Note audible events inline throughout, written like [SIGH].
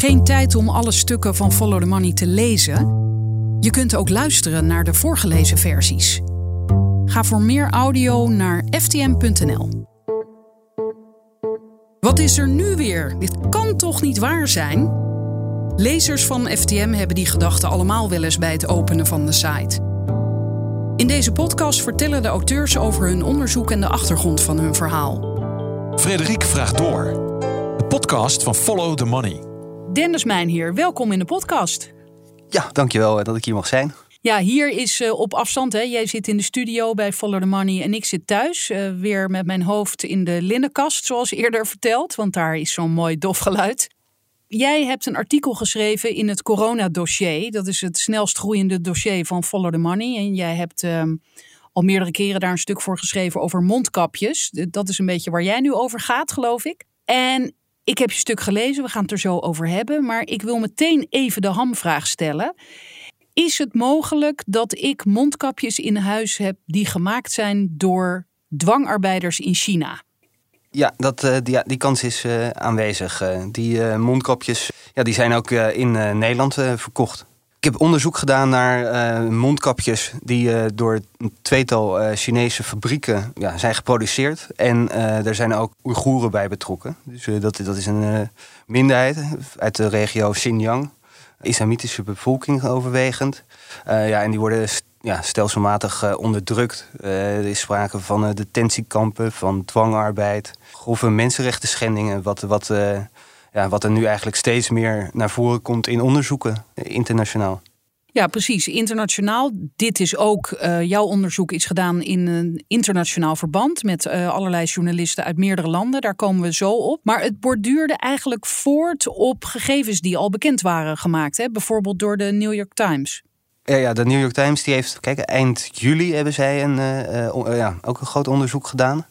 Geen tijd om alle stukken van Follow the Money te lezen? Je kunt ook luisteren naar de voorgelezen versies. Ga voor meer audio naar ftm.nl. Wat is er nu weer? Dit kan toch niet waar zijn? Lezers van FTM hebben die gedachten allemaal wel eens bij het openen van de site. In deze podcast vertellen de auteurs over hun onderzoek en de achtergrond van hun verhaal. Frederik vraagt door. De podcast van Follow the Money. Dennis Mijn hier, welkom in de podcast. Ja, dankjewel dat ik hier mag zijn. Ja, hier is uh, op afstand. Hè. Jij zit in de studio bij Follow the Money en ik zit thuis. Uh, weer met mijn hoofd in de linnenkast, zoals eerder verteld. Want daar is zo'n mooi dof geluid. Jij hebt een artikel geschreven in het coronadossier. Dat is het snelst groeiende dossier van Follow the Money. En jij hebt uh, al meerdere keren daar een stuk voor geschreven over mondkapjes. Dat is een beetje waar jij nu over gaat, geloof ik. En ik heb je stuk gelezen, we gaan het er zo over hebben. Maar ik wil meteen even de hamvraag stellen. Is het mogelijk dat ik mondkapjes in huis heb die gemaakt zijn door dwangarbeiders in China? Ja, dat, uh, die, die, kans is uh, aanwezig. Uh, die mondkapjes ja, die zijn ook in Nederland verkocht. Ik heb onderzoek gedaan naar mondkapjes die door een tweetal Chinese fabrieken ja, zijn geproduceerd. En er zijn ook Oeigoeren bij betrokken. Dus dat, dat is een minderheid uit de regio Xinjiang islamitische bevolking overwegend. Ja, en die worden ja, stelselmatig onderdrukt. Er is sprake van detentiekampen, van dwangarbeid, grove mensenrechten schendingen. Wat, wat, ja, wat er nu eigenlijk steeds meer naar voren komt in onderzoeken internationaal. Ja, precies. Internationaal. Dit is ook, uh, jouw onderzoek is gedaan in een internationaal verband met uh, allerlei journalisten uit meerdere landen. Daar komen we zo op. Maar het borduurde eigenlijk voort op gegevens die al bekend waren gemaakt. Hè? Bijvoorbeeld door de New York Times. Ja, ja, de New York Times die heeft, kijk, eind juli hebben zij een, uh, ja, ook een groot onderzoek gedaan.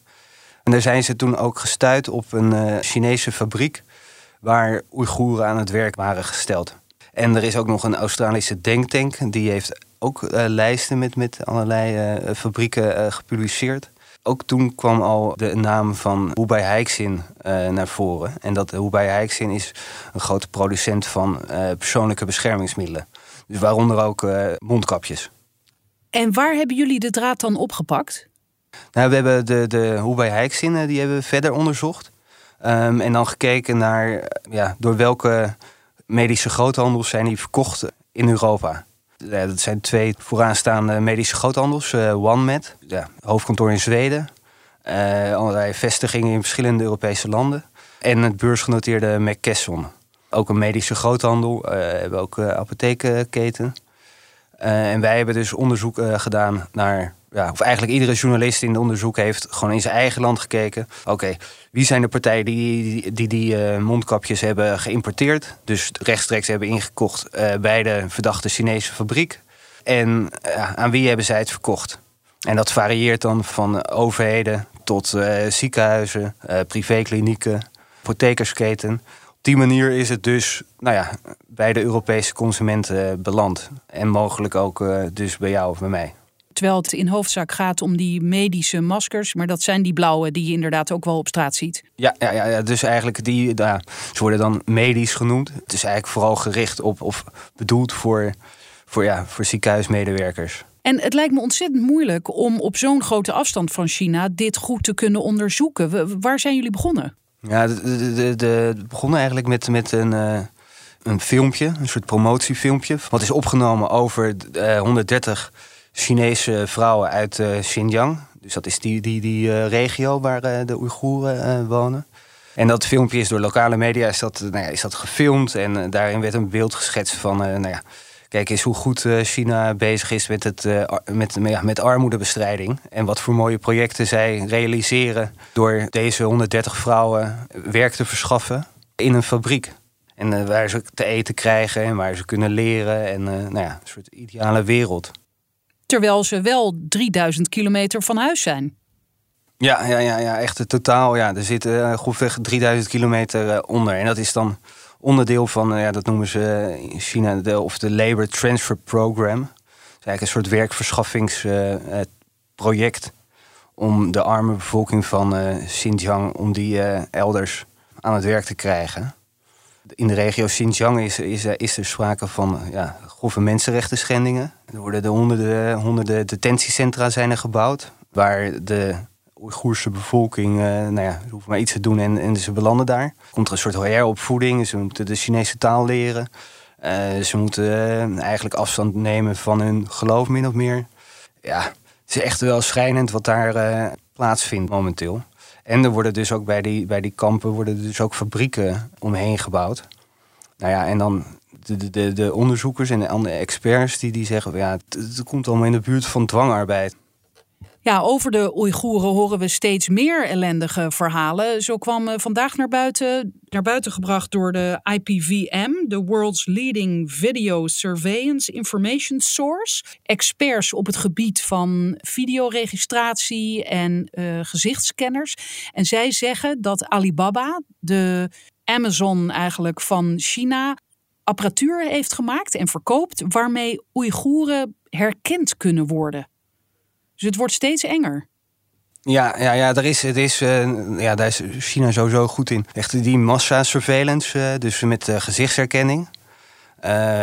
En daar zijn ze toen ook gestuurd op een Chinese fabriek waar Oeigoeren aan het werk waren gesteld. En er is ook nog een Australische denktank. Die heeft ook uh, lijsten met, met allerlei uh, fabrieken uh, gepubliceerd. Ook toen kwam al de naam van Hubei Heixin naar voren. En dat Hubei Heixin is een grote producent van persoonlijke beschermingsmiddelen. Dus waaronder ook mondkapjes. En waar hebben jullie de draad dan opgepakt? Nou, we hebben de, de Hubei Heixin, die hebben we verder onderzocht. Um, en dan gekeken naar ja, door welke medische groothandels zijn die verkocht in Europa. Ja, dat zijn twee vooraanstaande medische groothandels. Uh, OneMed, ja, hoofdkantoor in Zweden. Uh, allerlei vestigingen in verschillende Europese landen. En het beursgenoteerde McKesson. Ook een medische groothandel. Uh, hebben ook apothekenketen. en wij hebben dus onderzoek gedaan naar ja, of eigenlijk iedere journalist in het onderzoek heeft gewoon in zijn eigen land gekeken. Oké, wie zijn de partijen die die, die, uh, mondkapjes hebben geïmporteerd? Dus rechtstreeks hebben ingekocht uh, bij de verdachte Chinese fabriek. En uh, aan wie hebben zij het verkocht? En dat varieert dan van overheden tot ziekenhuizen, privéklinieken, apothekersketen. Op die manier is het dus nou ja, bij de Europese consumenten beland. En mogelijk ook dus bij jou of bij mij. Terwijl het in hoofdzaak gaat om die medische maskers. Maar dat zijn die blauwe die je inderdaad ook wel op straat ziet. Ja, ja, ja, dus eigenlijk die, ja, ze worden dan medisch genoemd. Het is eigenlijk vooral gericht op of bedoeld voor, voor, ja, voor ziekenhuismedewerkers. En het lijkt me ontzettend moeilijk om op zo'n grote afstand van China dit goed te kunnen onderzoeken. Waar zijn jullie begonnen? Ja, de, begonnen eigenlijk met, met een, uh, een filmpje, een soort promotiefilmpje. Wat is opgenomen over uh, 130 Chinese vrouwen uit uh, Xinjiang. Dus dat is die, die, die uh, regio waar uh, de Oeigoeren wonen. En dat filmpje is door lokale media is dat, nou ja, is dat gefilmd. En daarin werd een beeld geschetst van... nou ja, kijk eens hoe goed China bezig is met, het, met, ja, met armoedebestrijding. En wat voor mooie projecten zij realiseren... door deze 130 vrouwen werk te verschaffen in een fabriek. En waar ze te eten krijgen en waar ze kunnen leren. En nou ja, een soort ideale wereld. Terwijl ze wel 3000 kilometer van huis zijn. Ja, ja, ja, ja echt totaal. Ja, er zit uh, grofweg 3000 kilometer uh, onder. En dat is dan onderdeel van, uh, ja, dat noemen ze in China, de, of de Labor Transfer Program. Dat is eigenlijk een soort werkverschaffingsproject om de arme bevolking van Xinjiang, om die elders aan het werk te krijgen. In de regio Xinjiang is, is, is er sprake van ja, grove mensenrechten schendingen. Er worden de honderden, honderden detentiecentra zijn er gebouwd. Waar de Oeigoerse bevolking, uh, nou ja, hoeven maar iets te doen en, en ze belanden daar. Komt een soort heropvoeding, ze moeten de Chinese taal leren. Ze moeten eigenlijk afstand nemen van hun geloof, min of meer. Ja, het is echt wel schrijnend wat daar plaatsvindt momenteel. En er worden dus ook bij die, bij die kampen worden dus ook fabrieken omheen gebouwd. Nou ja, en dan de, de, de onderzoekers en de andere experts die, die zeggen... ja, het, het komt allemaal in de buurt van dwangarbeid. Ja, over de Oeigoeren horen we steeds meer ellendige verhalen. Zo kwam eh, vandaag naar buiten, naar buiten gebracht door de IPVM, de World's Leading Video Surveillance Information Source. Experts op het gebied van videoregistratie en uh, gezichtscanners. En zij zeggen dat Alibaba, de Amazon eigenlijk van China, apparatuur heeft gemaakt en verkoopt waarmee Oeigoeren herkend kunnen worden. Dus het wordt steeds enger. Ja, ja, ja, er is, het is, uh, ja, daar is China sowieso goed in. Echt die massa-surveillance, uh, dus met uh, gezichtsherkenning.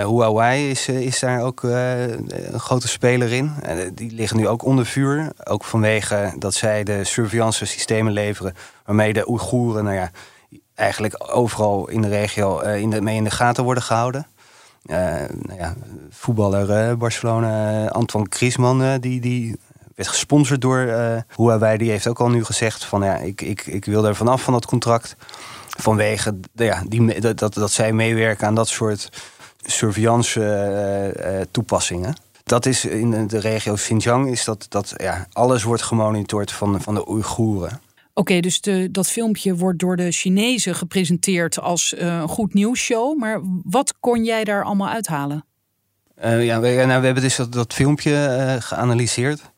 Huawei is, is daar ook een grote speler in. die liggen nu ook onder vuur. Ook vanwege dat zij de surveillance systemen leveren... waarmee de Oeigoeren nou ja, eigenlijk overal in de regio in de, mee in de gaten worden gehouden. nou ja, voetballer Barcelona, Antoine Griezmann, die, die werd gesponsord door uh, Huawei. Die heeft ook al nu gezegd van ja, ik, ik, ik wil er vanaf van dat contract. Vanwege ja, die, dat, dat, dat zij meewerken aan dat soort surveillance uh, toepassingen. Dat is in de regio Xinjiang is dat, dat ja, alles wordt gemonitord van, van de Oeigoeren. Oké, dus de, dat filmpje wordt door de Chinezen gepresenteerd als een goed nieuwsshow. Maar wat kon jij daar allemaal uithalen? ja, we, nou, we hebben dus dat, dat filmpje geanalyseerd. Uh,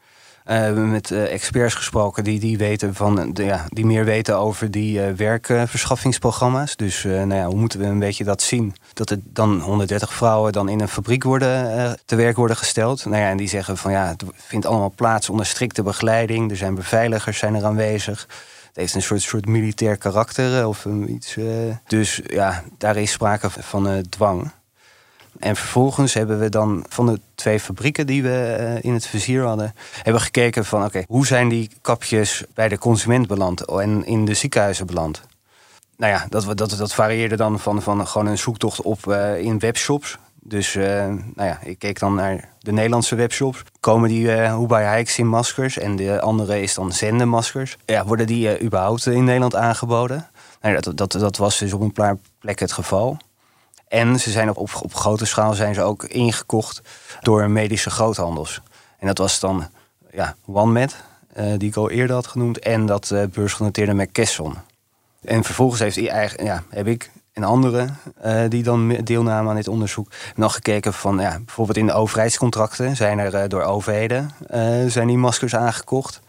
met uh, experts gesproken die, die, weten van, ja, die meer weten over die uh, werkverschaffingsprogramma's. Dus nou ja, hoe moeten we een beetje dat zien? Dat er dan 130 vrouwen dan in een fabriek worden, te werk worden gesteld. Nou ja, en die zeggen van ja, het vindt allemaal plaats onder strikte begeleiding. Er zijn beveiligers zijn er aanwezig. Het heeft een soort, soort militair karakter of iets. dus ja, daar is sprake van dwang. En vervolgens hebben we dan van de twee fabrieken die we eh, in het vizier hadden, hebben gekeken van oké, hoe zijn die kapjes bij de consument beland en in de ziekenhuizen beland? Nou ja, dat, dat, dat varieerde dan van, van gewoon een zoektocht op uh, in webshops. Dus uh, nou ja, ik keek dan naar de Nederlandse webshops. Komen die uh, Hubei in maskers en de andere is dan Zende maskers. Ja, worden die überhaupt in Nederland aangeboden? Nou, dat, dat, dat was dus op een paar plekken het geval. En ze zijn op, op, grote schaal zijn ze ook ingekocht door medische groothandels. En dat was dan ja, OneMed, uh, die ik al eerder had genoemd, en dat uh, beursgenoteerde McKesson. En vervolgens heeft eigen, ja, heb ik en anderen uh, die dan deelnamen aan dit onderzoek nog gekeken van ja, bijvoorbeeld in de overheidscontracten zijn er door overheden zijn die maskers aangekocht.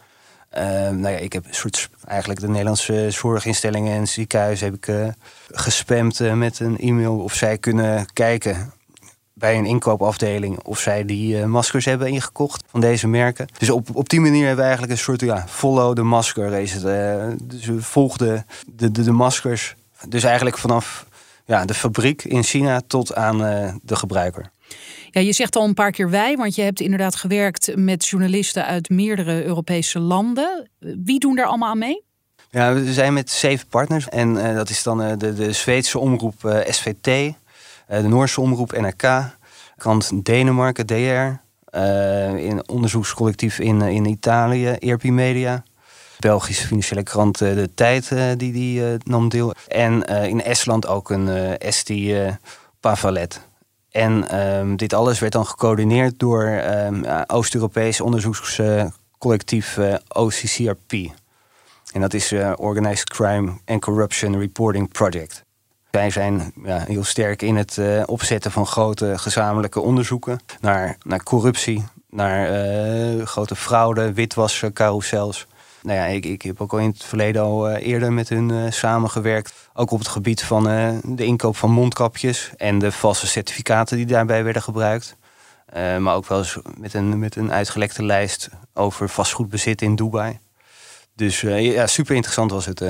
Uh, nou ja, ik heb een soort, eigenlijk de Nederlandse zorginstellingen en ziekenhuizen heb ik uh, gespamd uh, met een e-mail of zij kunnen kijken bij een inkoopafdeling of zij die maskers hebben ingekocht van deze merken. Dus op, op die manier hebben we eigenlijk een soort ja, follow the masker. Is dus volgden de, de, de maskers. Dus eigenlijk vanaf ja, de fabriek in China tot aan de gebruiker. Ja, je zegt al een paar keer wij, want je hebt inderdaad gewerkt met journalisten uit meerdere Europese landen. Wie doen daar allemaal aan mee? Ja, we zijn met zeven partners. En uh, dat is dan uh, de, de Zweedse omroep eh, SVT, de Noorse omroep NRK, krant Denemarken, DR, in onderzoekscollectief in, in Italië, ERP Media. Belgische financiële krant De Tijd, die, die nam deel. En in Estland ook een Esti Pavalet. En um, dit alles werd dan gecoördineerd door um, Oost-Europees onderzoekscollectief uh, OCCRP. En dat is uh, Organized Crime and Corruption Reporting Project. Zij zijn heel sterk in het opzetten van grote gezamenlijke onderzoeken naar, naar corruptie, naar grote fraude, witwassen, carousels. Nou ja, ik, ik heb ook al in het verleden al uh, eerder met hun uh, samengewerkt. Ook op het gebied van uh, de inkoop van mondkapjes en de valse certificaten die daarbij werden gebruikt. maar ook wel eens met een, met een uitgelekte lijst over vastgoedbezit in Dubai. Dus ja, super interessant was het.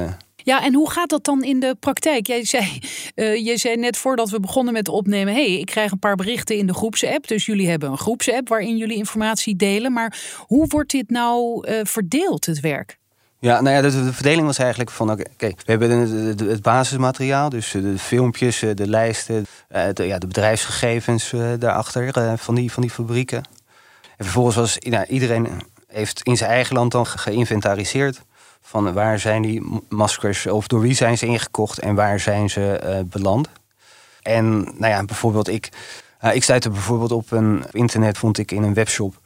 Ja, en hoe gaat dat dan in de praktijk? Jij zei, uh, zei net voordat we begonnen met opnemen: hey, ik krijg een paar berichten in de groepsapp. Dus jullie hebben een groepsapp waarin jullie informatie delen. Maar hoe wordt dit nou uh, verdeeld, het werk? Ja, nou ja, de, de verdeling was eigenlijk van: oké, we hebben het, basismateriaal, dus de filmpjes, de lijsten, de, ja, de bedrijfsgegevens daarachter van, die, van die fabrieken. En vervolgens was nou, iedereen heeft in zijn eigen land dan geïnventariseerd van waar zijn die maskers of door wie zijn ze ingekocht en waar zijn ze uh, beland. En nou ja, bijvoorbeeld ik, uh, ik stuitte bijvoorbeeld op een internet vond ik in een webshop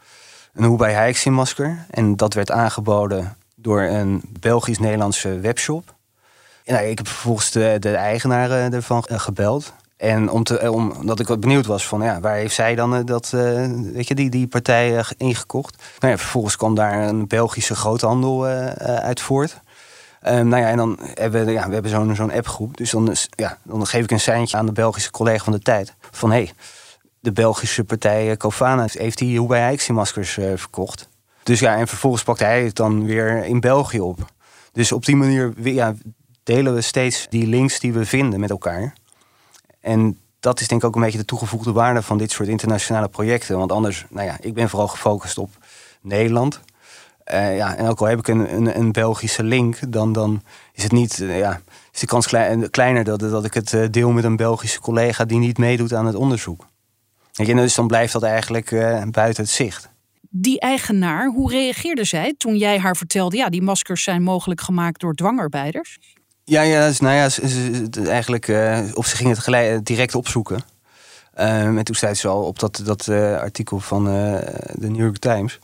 een Hubei Heixin masker en dat werd aangeboden door een Belgisch-Nederlandse webshop. En nou, ik heb vervolgens de, de eigenaar uh, ervan gebeld. En om te, omdat ik wat benieuwd was van ja, waar heeft zij dan dat, weet je, die, die partij ingekocht? Nou ja, vervolgens kwam daar een Belgische groothandel uit voort. Um, nou ja, en dan hebben we, ja, we hebben zo'n zo'n appgroep. Dus dan, ja, dan geef ik een seintje aan de Belgische collega van de tijd. Van hé, hey, de Belgische partij Cofana heeft die Hubei Heixin maskers uh, verkocht. Dus ja, en vervolgens pakte hij het dan weer in België op. Dus op die manier ja, delen we steeds die links die we vinden met elkaar. En dat is denk ik ook een beetje de toegevoegde waarde van dit soort internationale projecten. Want anders, nou ja, ik ben vooral gefocust op Nederland. Uh, ja, en ook al heb ik een, een, een, Belgische link, dan, dan is het niet, uh, ja, is de kans klein, kleiner dat, dat ik het uh, deel met een Belgische collega die niet meedoet aan het onderzoek. En dus dan blijft dat eigenlijk buiten het zicht. Die eigenaar, hoe reageerde zij toen jij haar vertelde, ja, die maskers zijn mogelijk gemaakt door dwangarbeiders? Ja, ja, nou ja, eigenlijk, of ze ging het gelijk, direct opzoeken. en toen zei ze al op dat, dat artikel van de New York Times.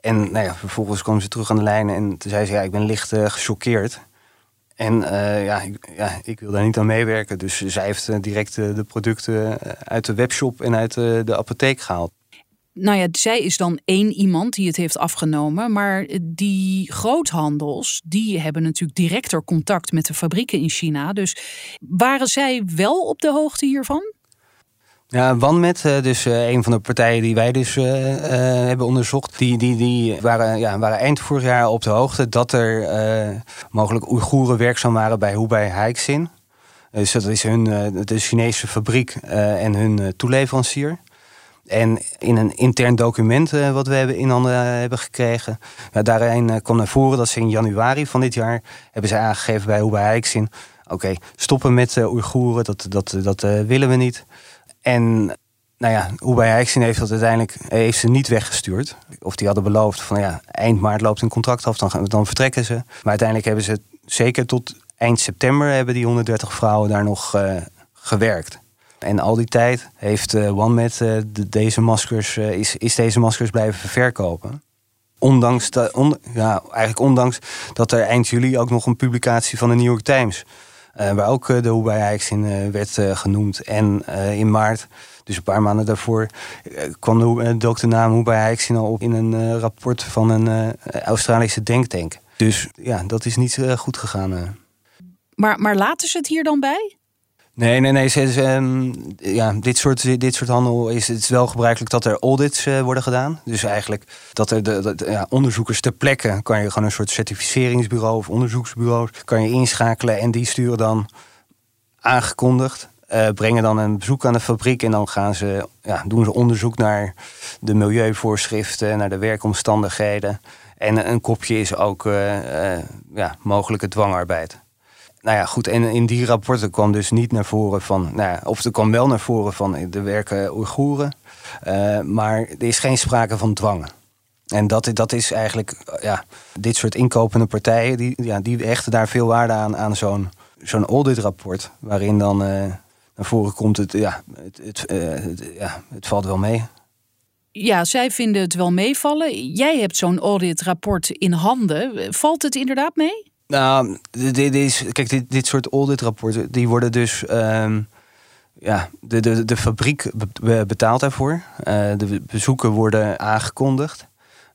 En nou ja, vervolgens kwam ze terug aan de lijn en toen zei ze: Ja, ik ben licht uh, gechoqueerd. En uh, ja, ik, ja, ik wil daar niet aan meewerken. Dus zij heeft uh, direct de producten uit de webshop en uit de apotheek gehaald. Nou ja, zij is dan één iemand die het heeft afgenomen. Maar die groothandels, die hebben natuurlijk directer contact met de fabrieken in China. Dus waren zij wel op de hoogte hiervan? Ja, Wanmet, eh, dus eh, een van de partijen die wij dus uh, hebben onderzocht, die, die, die waren, ja, waren eind vorig jaar op de hoogte dat er mogelijk Oeigoeren werkzaam waren bij Hubei Haixin. Dus dat is hun, de Chinese fabriek en hun toeleverancier. En in een intern document wat we hebben in handen hebben gekregen, ja, daarin kwam naar voren dat ze in januari van dit jaar hebben ze aangegeven bij Hubei Haixin, oké, stoppen met Oeigoeren, dat, dat, dat willen we niet. En nou ja, heeft dat uiteindelijk heeft ze niet weggestuurd. Of die hadden beloofd van ja, eind maart loopt een contract af, dan, dan vertrekken ze. Maar uiteindelijk hebben ze zeker tot eind september hebben die 130 vrouwen daar nog gewerkt. En al die tijd heeft uh, OneMed uh, de, deze maskers, is, is deze maskers blijven verkopen. Ondanks, dat, ja, eigenlijk ondanks dat er eind juli ook nog een publicatie van de New York Times uh, waar ook de Hubei in werd genoemd. En in maart, dus een paar maanden daarvoor, kwam de, de de naam Hubei al op in een rapport van een Australische denktank. Dus ja, dat is niet goed gegaan. Maar, maar laten ze het hier dan bij? Nee, nee, nee. Ze, um, ja, dit, soort, dit soort handel is het is wel gebruikelijk dat er audits uh, worden gedaan. Dus eigenlijk dat er de, ja, onderzoekers ter plekke kan je gewoon een soort certificeringsbureau of onderzoeksbureau kan je inschakelen en die sturen dan aangekondigd. Uh, brengen dan een bezoek aan de fabriek en dan gaan ze, ja, doen ze onderzoek naar de milieuvoorschriften, naar de werkomstandigheden. En een kopje is ook uh, ja, mogelijke dwangarbeid nou ja, goed. En in die rapporten kwam dus niet naar voren van. Nou ja, of er kwam wel naar voren van de werken Oeigoeren. Uh, maar er is geen sprake van dwangen. En dat, dat is eigenlijk, ja, dit soort inkopende partijen, die, ja, die hechten daar veel waarde aan, aan zo'n zo'n audit-rapport. Waarin dan naar voren komt, het, ja, het, het, het, ja, het valt wel mee. Ja, zij vinden het wel meevallen. Jij hebt zo'n audit-rapport in handen. Valt het inderdaad mee? Nou, dit is, kijk, dit, dit soort auditrapporten, die worden dus. Um, ja, de, de, de fabriek betaalt daarvoor. Uh, de bezoeken worden aangekondigd.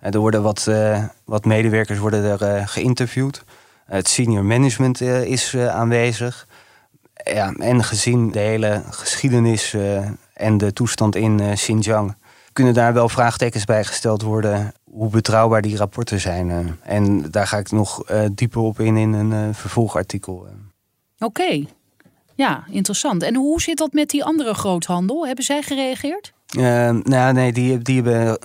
Uh, er worden wat, uh, wat medewerkers worden er geïnterviewd. het senior management is aanwezig. Ja, en gezien de hele geschiedenis en de toestand in Xinjiang, kunnen daar wel vraagtekens bij gesteld worden hoe betrouwbaar die rapporten zijn. en daar ga ik nog dieper op in in een vervolgartikel. Oké, ja, interessant. En hoe zit dat met die andere groothandel? Hebben zij gereageerd? nou, nee, die, die hebben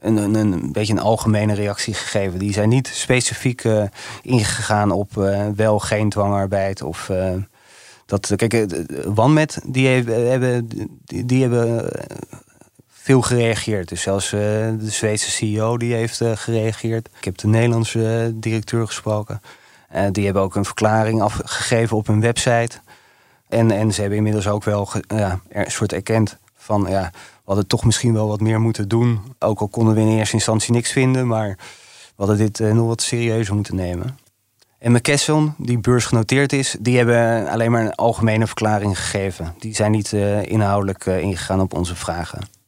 een, een, een beetje een algemene reactie gegeven. Die zijn niet specifiek ingegaan op wel geen dwangarbeid of dat, kijk, Wanmet, die hebben, die, die hebben veel gereageerd. Dus zelfs uh, de Zweedse CEO die heeft uh, gereageerd. Ik heb de Nederlandse uh, directeur gesproken. die hebben ook een verklaring afgegeven op hun website. En, en ze hebben inmiddels ook wel ja, een soort erkend van... ja, we hadden toch misschien wel wat meer moeten doen. Ook al konden we in eerste instantie niks vinden... maar we hadden dit nog wat serieuzer moeten nemen. En McKesson, die beursgenoteerd is, die hebben alleen maar een algemene verklaring gegeven. Die zijn niet inhoudelijk ingegaan op onze vragen.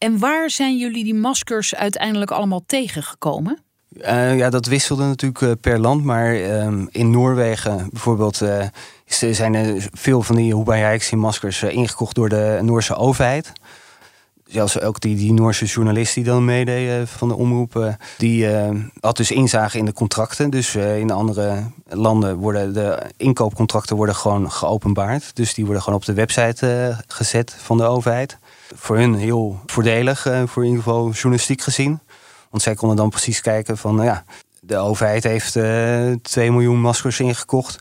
En waar zijn jullie die maskers uiteindelijk allemaal tegengekomen? Uh, ja, dat wisselde natuurlijk per land. Maar ehm, in Noorwegen bijvoorbeeld zijn er veel van die Hubei maskers ingekocht door de Noorse overheid zelfs ook die, die Noorse journalist die dan meedeed eh, van de omroep, die had dus inzage in de contracten. Dus in andere landen worden de inkoopcontracten worden gewoon geopenbaard. Dus die worden gewoon op de website gezet van de overheid. Voor hun heel voordelig, voor in ieder geval journalistiek gezien. Want zij konden dan precies kijken van, nou ja, de overheid heeft 2 miljoen maskers ingekocht.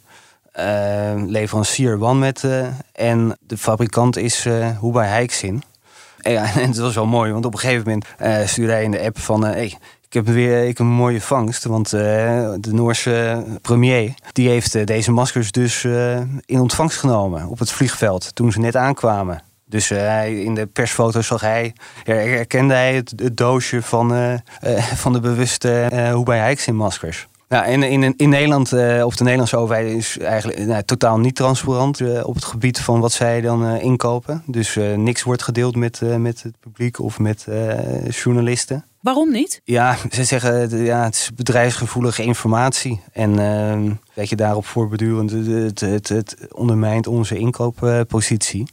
leverancier OneMed en de fabrikant is Hubei Heiksin. Ja, [LAUGHS] en het was wel mooi, want op een gegeven moment uh, stuurde hij in de app van... Uh, hey, ik heb weer ik een mooie vangst, want uh, de Noorse premier... die heeft deze maskers dus in ontvangst genomen op het vliegveld... toen ze net aankwamen. Dus hij, in de persfoto's zag hij, herkende hij het, het doosje van, van de bewuste uh, Hubei Heiksin maskers. Ja, in, in, in Nederland, uh, of de Nederlandse overheid, is eigenlijk nou, totaal niet transparant uh, op het gebied van wat zij dan uh, inkopen. Dus niks wordt gedeeld met, met het publiek of met journalisten. Waarom niet? Ja, ze zeggen ja, het is bedrijfsgevoelige informatie. En ehm, dat je daarop voorbedurend, het, het, het ondermijnt onze inkooppositie.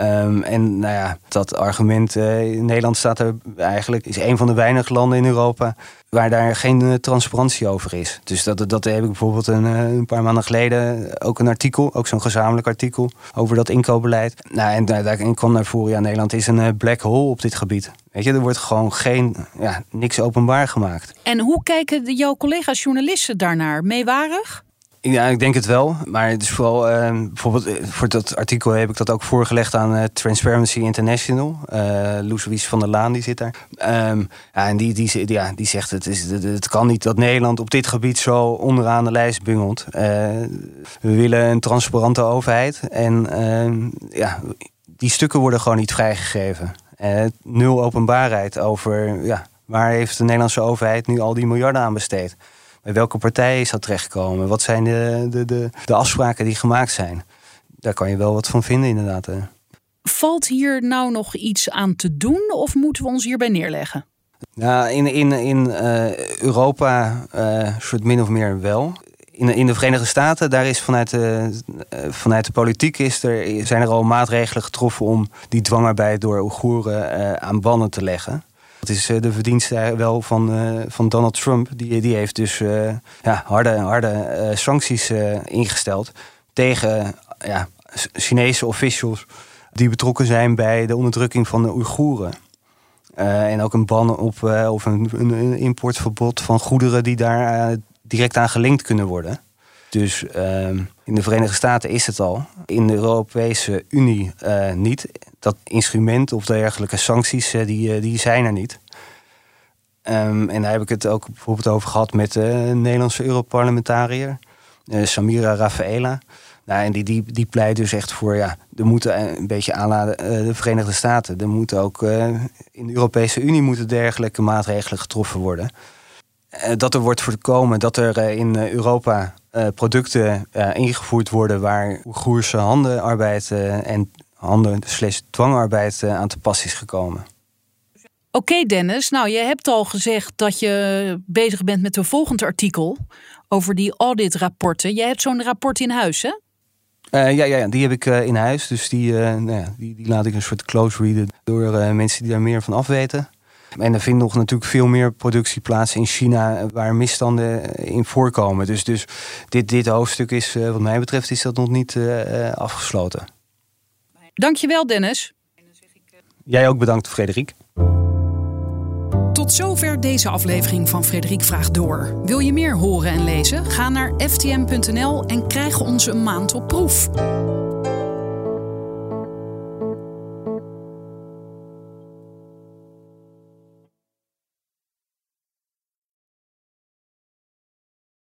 Um, en nou ja, dat argument, uh, Nederland staat er eigenlijk, is een van de weinige landen in Europa waar daar geen uh, transparantie over is. Dus dat, dat heb ik bijvoorbeeld een, uh, een paar maanden geleden ook een artikel, ook zo'n gezamenlijk artikel over dat inkoopbeleid. Nou, en daar kwam naar voren, ja, Nederland is een black hole op dit gebied. Weet je, er wordt gewoon geen, ja, niks openbaar gemaakt. En hoe kijken jouw collega's journalisten daarnaar? Meewarig? Ja, ik denk het wel. Maar het is vooral, uh, bijvoorbeeld eh, voor dat artikel heb ik dat ook voorgelegd aan uh, Transparency International. Uh, van der Laan, die zit daar. Um, ja, en die, die, ja, die zegt het, is, het, kan niet dat Nederland op dit gebied zo onderaan de lijst bungelt. we willen een transparante overheid. En ehm, ja, die stukken worden gewoon niet vrijgegeven. nul openbaarheid over ja, waar heeft de Nederlandse overheid nu al die miljarden aan besteed. Bij welke partij is dat terechtgekomen? Wat zijn de, de, de, de afspraken die gemaakt zijn? Daar kan je wel wat van vinden, inderdaad. Valt hier nou nog iets aan te doen of moeten we ons hierbij neerleggen? Nou, in, in, in uh, Europa uh, soort min of meer wel. In, in de Verenigde Staten, daar is vanuit de, uh, vanuit de politiek is er, zijn er al maatregelen getroffen om die dwangarbeid door Oeigoeren aan bannen te leggen. Dat is eh, de verdienste wel van, eh, van Donald Trump. Die, die heeft dus eh, ja, harde, harde sancties ingesteld tegen ja, Chinese officials die betrokken zijn bij de onderdrukking van de Oeigoeren. en ook een ban op of een, een, importverbod van goederen die daar direct aan gelinkt kunnen worden. Dus ehm, in de Verenigde Staten is het al. In de Europese Unie niet dat instrument of dergelijke sancties, eh, die, eh, die zijn er niet. Um, en daar heb ik het ook bijvoorbeeld over gehad met de Nederlandse Europarlementariër, Samira Rafaela. Nou, en die, die, die pleit dus echt voor, ja, er moeten een beetje aanladen de Verenigde Staten. Er moeten ook in de Europese Unie moeten dergelijke maatregelen getroffen worden. Dat er wordt voorkomen dat er in Europa producten ingevoerd worden waar Oeigoerse handenarbeid en handen slash dwangarbeid eh, aan te pas is gekomen. Oké Dennis, nou je hebt al gezegd dat je bezig bent met een volgend artikel over die auditrapporten. Jij hebt zo'n rapport in huis hè? Uh, ja, ja, die heb ik uh, in huis. Dus die, uh, nou ja, die, die, laat ik een soort close readen door mensen die daar meer van afweten. En er vindt nog natuurlijk veel meer productie plaats in China waar misstanden in voorkomen. Dus, dus dit, dit hoofdstuk is, wat mij betreft, is dat nog niet uh, afgesloten. Dankjewel, Dennis. Jij ook bedankt, Frederik. Tot zover deze aflevering van Frederik Vraagt Door. Wil je meer horen en lezen? Ga naar ftm.nl en krijg onze maand op proef.